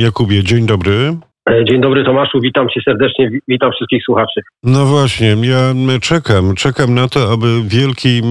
Jakubie, dzień dobry. E, dzień dobry Tomaszu, witam cię serdecznie, witam wszystkich słuchaczy. No właśnie, ja czekam, czekam na to, aby wielki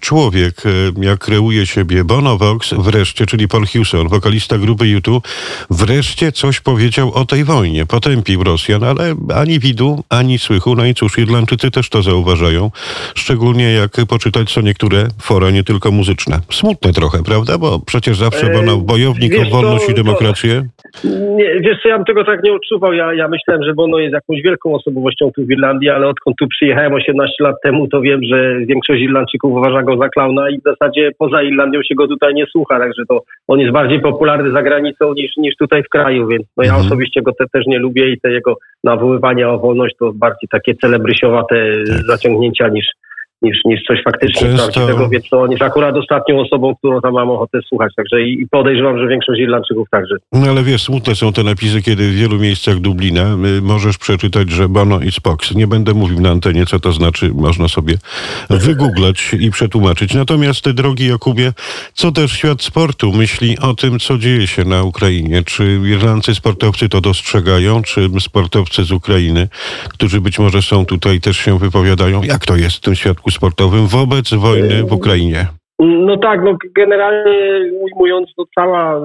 człowiek, e, jak kreuje siebie Bono Vox wreszcie, czyli Paul Hewson, wokalista grupy YouTube, wreszcie coś powiedział o tej wojnie. Potępił Rosjan, ale ani widu, ani słychu. No i cóż, Irlandczycy też to zauważają, szczególnie jak poczytać co niektóre fora, nie tylko muzyczne. Smutne trochę, prawda? Bo przecież zawsze Bono bojownik o wolność i demokrację. Nie, wiesz co, ja bym tego tak nie odczuwał. Ja, ja myślałem, że Bono jest jakąś wielką osobowością tu w Irlandii, ale odkąd tu przyjechałem 18 lat temu, to wiem, że większość Irlandczyków uważa go za klauna i w zasadzie poza Irlandią się go tutaj nie słucha, także to on jest bardziej popularny za granicą niż, niż tutaj w kraju, więc no ja mhm. osobiście go te, też nie lubię i te jego nawoływania o wolność to bardziej takie celebrysiowate tak. zaciągnięcia niż, niż, niż coś faktycznie Często... prawdziwego, więc to on jest akurat ostatnią osobą, którą tam mam ochotę słuchać, także i, podejrzewam, że większość Irlandczyków także. No ale wiesz, smutne są te napisy, kiedy w wielu miejscach Dublina możesz przeczytać, że Bono i Spox. Nie będę mówił na antenie, co to znaczy, można sobie wygooglać i przetłumaczyć. Natomiast, drogi Jakubie, co też świat sportu myśli o tym, co dzieje się na Ukrainie? Czy irlandzcy sportowcy to dostrzegają, czy sportowcy z Ukrainy, którzy być może są tutaj, też się wypowiadają? Jak to jest w tym świadku sportowym wobec wojny w Ukrainie? No tak, no generalnie ujmując, to cała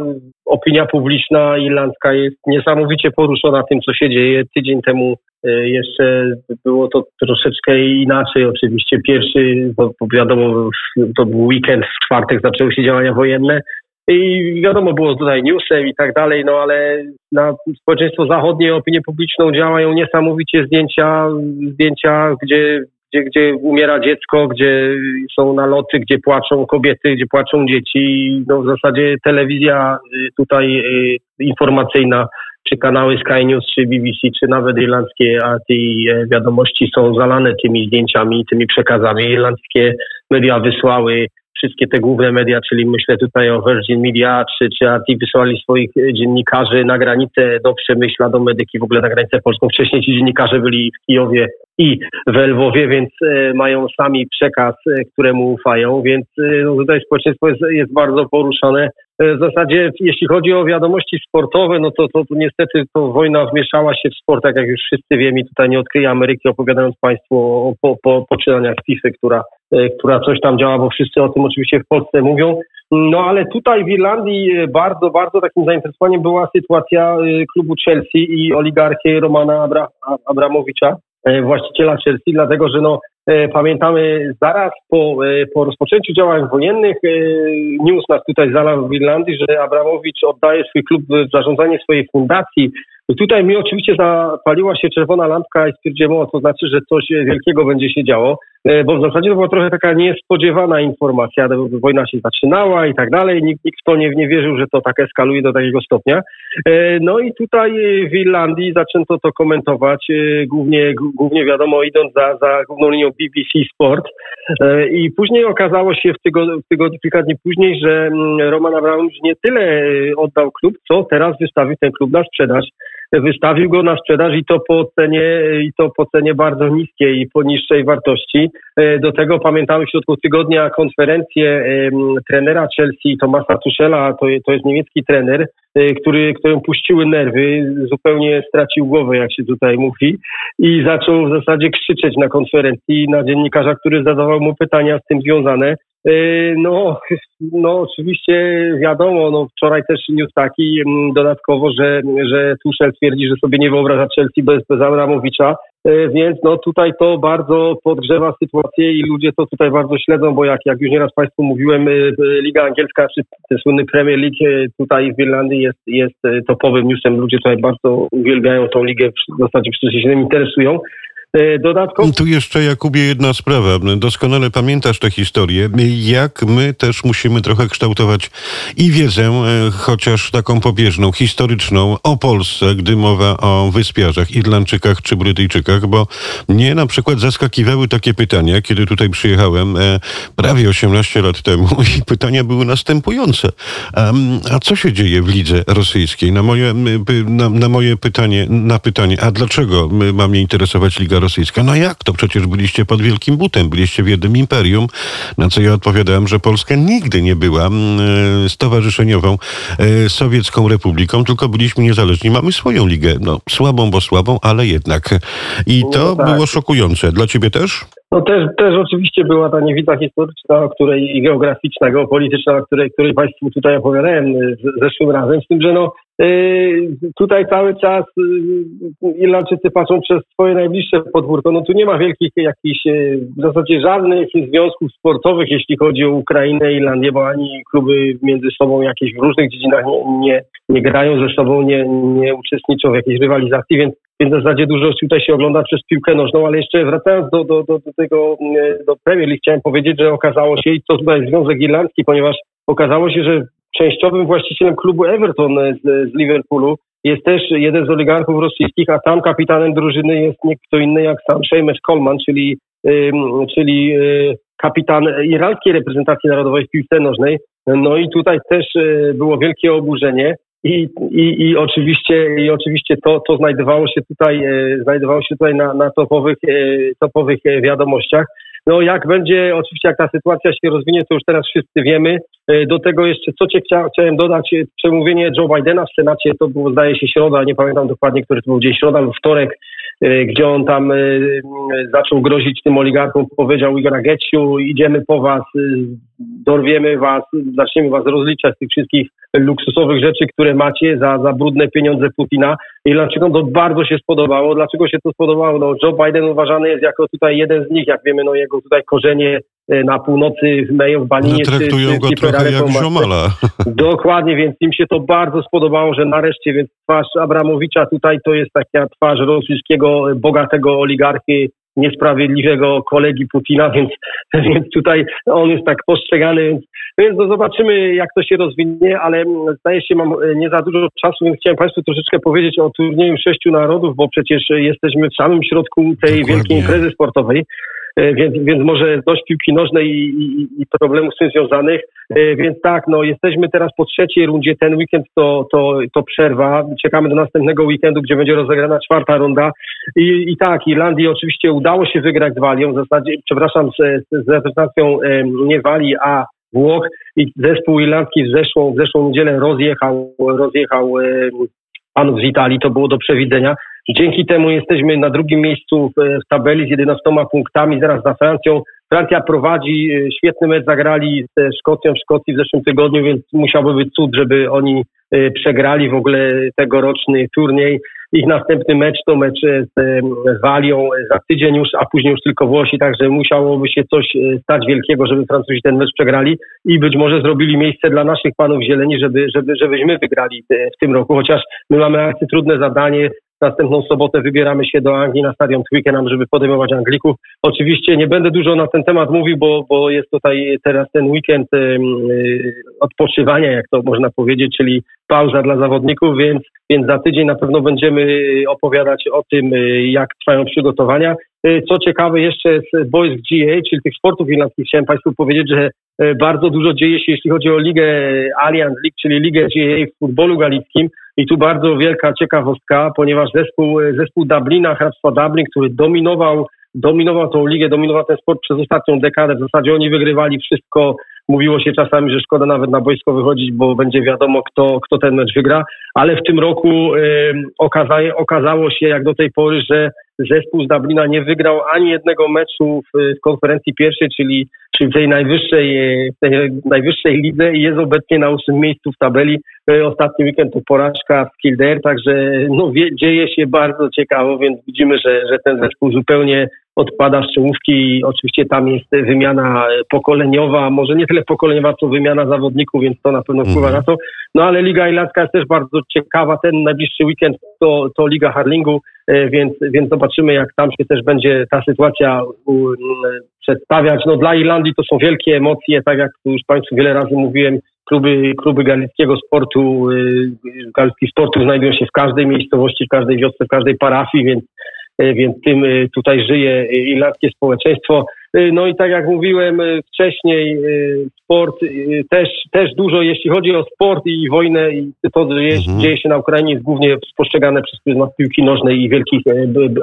opinia publiczna irlandzka jest niesamowicie poruszona tym, co się dzieje. Tydzień temu e, jeszcze było to troszeczkę inaczej. Oczywiście pierwszy, bo wiadomo, to był weekend, w czwartek zaczęły się działania wojenne i wiadomo było tutaj newsem i tak dalej, no ale na społeczeństwo zachodnie, opinię publiczną działają niesamowicie zdjęcia, zdjęcia, gdzie gdzie, gdzie umiera dziecko, gdzie są naloty, gdzie płaczą kobiety, gdzie płaczą dzieci. No w zasadzie telewizja y, tutaj y, informacyjna, czy kanały Sky News, czy BBC, czy nawet irlandzkie RT e, wiadomości są zalane tymi zdjęciami, tymi przekazami. Irlandzkie media wysłały wszystkie te główne media, czyli myślę tutaj o Virgin Media czy, czy RT wysłali swoich dziennikarzy na granicę do Przemyśla, do Medyki, w ogóle na granicę polską. Wcześniej ci dziennikarze byli w Kijowie i w Lwowie, więc e, mają sami przekaz, e, któremu ufają, więc e, no, tutaj społeczeństwo jest, jest bardzo poruszone. W zasadzie, jeśli chodzi o wiadomości sportowe, no to, to, to niestety to wojna wmieszała się w sport, tak jak już wszyscy wiemy, tutaj nie odkryję Ameryki, opowiadając Państwu o, po, po poczynaniach FIFA, która, która coś tam działa, bo wszyscy o tym oczywiście w Polsce mówią. No ale tutaj w Irlandii bardzo, bardzo takim zainteresowaniem była sytuacja klubu Chelsea i oligarchy Romana Abra Abramowicza, E, właściciela Chelsea, dlatego że no, e, pamiętamy zaraz po, e, po rozpoczęciu działań wojennych news nas tutaj zalał w Irlandii, że Abramowicz oddaje swój klub w zarządzanie swojej fundacji. Tutaj mi oczywiście zapaliła się czerwona lampka i stwierdziłem, o, to znaczy, że coś wielkiego będzie się działo, e, bo w zasadzie to była trochę taka niespodziewana informacja, wojna się zaczynała i tak dalej, nikt, nikt w to nie, nie wierzył, że to tak eskaluje do takiego stopnia. E, no i tutaj w Irlandii zaczęto to komentować, e, głównie, głównie wiadomo idąc za, za główną linią BBC Sport. I później okazało się w tygodniu, w tygodniu kilka dni później, że mm, Roman Abramowicz nie tyle oddał klub, co teraz wystawił ten klub na sprzedaż wystawił go na sprzedaż i to po cenie, i to po cenie bardzo niskiej i po niższej wartości. E, do tego pamiętamy w środku tygodnia konferencję trenera Chelsea Tomasa Tuchela, to, to jest niemiecki trener, e, który, którym puściły nerwy, zupełnie stracił głowę, jak się tutaj mówi, i zaczął w zasadzie krzyczeć na konferencji na dziennikarza, który zadawał mu pytania z tym związane. Yy, no, no oczywiście wiadomo, no wczoraj też news taki mm, dodatkowo, że, że Tuchel twierdzi, że sobie nie wyobraża Chelsea bez, bez Abramowicza, yy, więc no tutaj to bardzo podgrzewa sytuację i ludzie to tutaj bardzo śledzą, bo jak, jak już nieraz Państwu mówiłem, yy, Liga Angielska, czy ten słynny Premier League tutaj w Irlandii jest, jest topowym newsem, ludzie tutaj bardzo uwielbiają tą ligę, w zasadzie wszyscy się tym interesują. E, dodatkowo... Tu jeszcze, Jakubie, jedna sprawa. Doskonale pamiętasz tę historię. Jak my też musimy trochę kształtować i wiedzę, e, chociaż taką pobieżną, historyczną o Polsce, gdy mowa o wyspiarzach, Irlandczykach czy Brytyjczykach, bo mnie na przykład zaskakiwały takie pytania, kiedy tutaj przyjechałem e, prawie 18 lat temu i pytania były następujące. A co się dzieje w lidze rosyjskiej? Na moje, na, na moje pytanie, na pytanie, a dlaczego ma mnie interesować Liga rosyjska. No jak to? Przecież byliście pod wielkim butem, byliście w jednym imperium, na co ja odpowiadałem, że Polska nigdy nie była mm, stowarzyszeniową sowiecką republiką, tylko byliśmy niezależni. Mamy swoją ligę, no słabą, bo słabą, ale jednak. I to no tak. było szokujące. Dla ciebie też? No też, też oczywiście była ta niewiedza historyczna, o której i geograficzna, geopolityczna, o której, której Państwu tutaj opowiadałem zeszłym razem, z tym, że no Yy, tutaj cały czas yy, Irlandczycy patrzą przez swoje najbliższe podwórko. No tu nie ma wielkich jakichś, w zasadzie żadnych związków sportowych, jeśli chodzi o Ukrainę i Irlandię, bo ani kluby między sobą jakieś w różnych dziedzinach nie, nie, nie grają ze sobą, nie, nie uczestniczą w jakiejś rywalizacji, więc, więc w zasadzie dużo tutaj się ogląda przez piłkę nożną, ale jeszcze wracając do, do, do, do tego, do Premier League, chciałem powiedzieć, że okazało się, i to tutaj Związek Irlandzki, ponieważ okazało się, że częściowym właścicielem klubu Everton z, z Liverpoolu jest też jeden z oligarchów rosyjskich, a tam kapitanem drużyny jest nie kto inny jak sam Seamus Coleman, czyli, czyli y, kapitan irlandzkiej reprezentacji narodowej w piłce nożnej. No i tutaj też było wielkie oburzenie. I, i, i oczywiście, i oczywiście to, to znajdowało się tutaj, y, znajdowało się tutaj na, na topowych, topowych wiadomościach. No jak będzie, oczywiście jak ta sytuacja się rozwinie, to już teraz wszyscy wiemy. E, do tego jeszcze, co cię chcia, chciałem dodać, e, przemówienie Joe Bidena w Senacie, to było zdaje się środa, nie pamiętam dokładnie, który to był dzień, środa lub wtorek, e, gdzie on tam zaczął grozić tym oligarchom, powiedział Igor Geciu, idziemy po was, dorwiemy was, zaczniemy was rozliczać z tych wszystkich luksusowych rzeczy, które macie za, za brudne pieniądze Putina. I dlaczego to bardzo się spodobało? Dlaczego się to spodobało? No, Joe Biden uważany jest jako tutaj jeden z nich, jak wiemy, no jego tutaj korzenie na północy w Mayo, w Baninie. No, traktują czy, go trochę jak ziomala. Dokładnie, więc im się to bardzo spodobało, że nareszcie, więc twarz Abramowicza tutaj to jest taka twarz rosyjskiego bogatego oligarchy, niesprawiedliwego kolegi Putina, więc, więc tutaj on jest tak postrzegany, więc, więc no zobaczymy jak to się rozwinie, ale zdaje się mam e, nie za dużo czasu, więc chciałem Państwu troszeczkę powiedzieć o turnieju sześciu narodów, bo przecież jesteśmy w samym środku tej Dokładnie. wielkiej imprezy sportowej. E, więc, więc może dość piłki nożnej i, i, i problemów z tym związanych. E, więc tak, no jesteśmy teraz po trzeciej rundzie. Ten weekend to, to, to przerwa. Czekamy do następnego weekendu, gdzie będzie rozegrana czwarta runda. I, i tak, Irlandii oczywiście udało się wygrać z Walią, w zasadzie, przepraszam, z, z reprezentacją nie Walii, a Włoch i zespół irlandzki w zeszłą, w zeszłą niedzielę rozjechał, rozjechał panów z Italii, to było do przewidzenia. Dzięki temu jesteśmy na drugim miejscu w, tabeli z 11 punktami, zaraz za Francją. Francja prowadzi, e, świetny mecz. Zagrali ze Szkocją w Szkocji w zeszłym tygodniu, więc musiałby być cud, żeby oni e, przegrali w ogóle tegoroczny turniej. Ich następny mecz to mecz z Walią za tydzień już, a później już tylko Włosi, także musiałoby się coś e, stać wielkiego, żeby Francuzi ten mecz przegrali i być może zrobili miejsce dla naszych panów zieleni, żeby, żeby, żebyśmy wygrali w tym roku, chociaż my mamy trudne zadanie, Następną sobotę wybieramy się do Anglii na stadion Twickenham, żeby podejmować Anglików. Oczywiście nie będę dużo na ten temat mówił, bo, bo jest tutaj teraz ten weekend y, odpoczywania, jak to można powiedzieć, czyli pauza dla zawodników, więc, więc za tydzień na pewno będziemy opowiadać o tym, y, jak trwają przygotowania. Y, co ciekawe jeszcze z Boys GA, czyli tych sportów irlandzkich, chciałem Państwu powiedzieć, że y, bardzo dużo dzieje się, jeśli chodzi o ligę Allianz League, czyli ligę GA w futbolu galickim. I tu bardzo wielka ciekawostka, ponieważ zespół, zespół Dublina, hrabstwa Dublin, który dominował, dominował tą ligę, dominował ten sport przez ostatnią dekadę. W zasadzie oni wygrywali wszystko. Mówiło się czasami, że szkoda nawet na boisko wychodzić, bo będzie wiadomo, kto, kto ten mecz wygra. Ale w tym roku y, okazaje, okazało się, jak do tej pory, że zespół z Dublina nie wygrał ani jednego meczu w, w konferencji pierwszej, czyli, czyli w tej najwyższej, w tej najwyższej lidze i jest obecnie na ósmym miejscu w tabeli. E, ostatni weekend to porażka w Kildare, także no, wie, dzieje się bardzo ciekawo, więc widzimy, że, że ten zespół zupełnie odpada z czołówki i oczywiście tam jest wymiana pokoleniowa, może nie tyle pokoleniowa, co wymiana zawodników, więc to na pewno wpływa mhm. na to. No ale Liga Irlandzka jest też bardzo ciekawa. Ten najbliższy weekend to, to Liga Harlingu, e, więc, więc zobaczymy, jak tam się też będzie ta sytuacja przedstawiać. No dla Irlandii to są wielkie emocje, tak jak już Państwu wiele razy mówiłem, kluby, kluby galickiego sportu, y, galickich sportów znajdują się w każdej miejscowości, w każdej wiosce, w każdej parafii, więc, więc tym y, tutaj żyje irlandzkie społeczeństwo. No i tak jak mówiłem wcześniej, sport też, też dużo, jeśli chodzi o sport i wojnę i to, co mhm. dzieje się na Ukrainie jest głównie spostrzegane przez pryzmat piłki nożnej i wielkich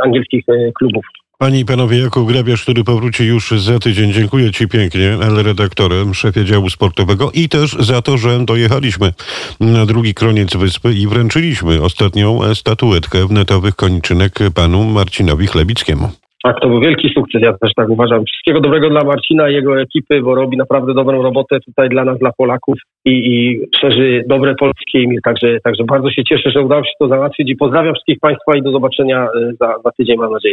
angielskich klubów. Panie i panowie, Jakub Grabiarz, który powróci już za tydzień. Dziękuję ci pięknie, ale redaktorem, szefie działu sportowego i też za to, że dojechaliśmy na drugi kroniec wyspy i wręczyliśmy ostatnią statuetkę wnetowych koniczynek panu Marcinowi Chlebickiemu. Tak, to był wielki sukces, ja też tak uważam. Wszystkiego dobrego dla Marcina i jego ekipy, bo robi naprawdę dobrą robotę tutaj dla nas, dla Polaków i, i szerzy dobre polskie imię. Także, także bardzo się cieszę, że udało się to załatwić i pozdrawiam wszystkich Państwa i do zobaczenia y, za, za tydzień, mam nadzieję.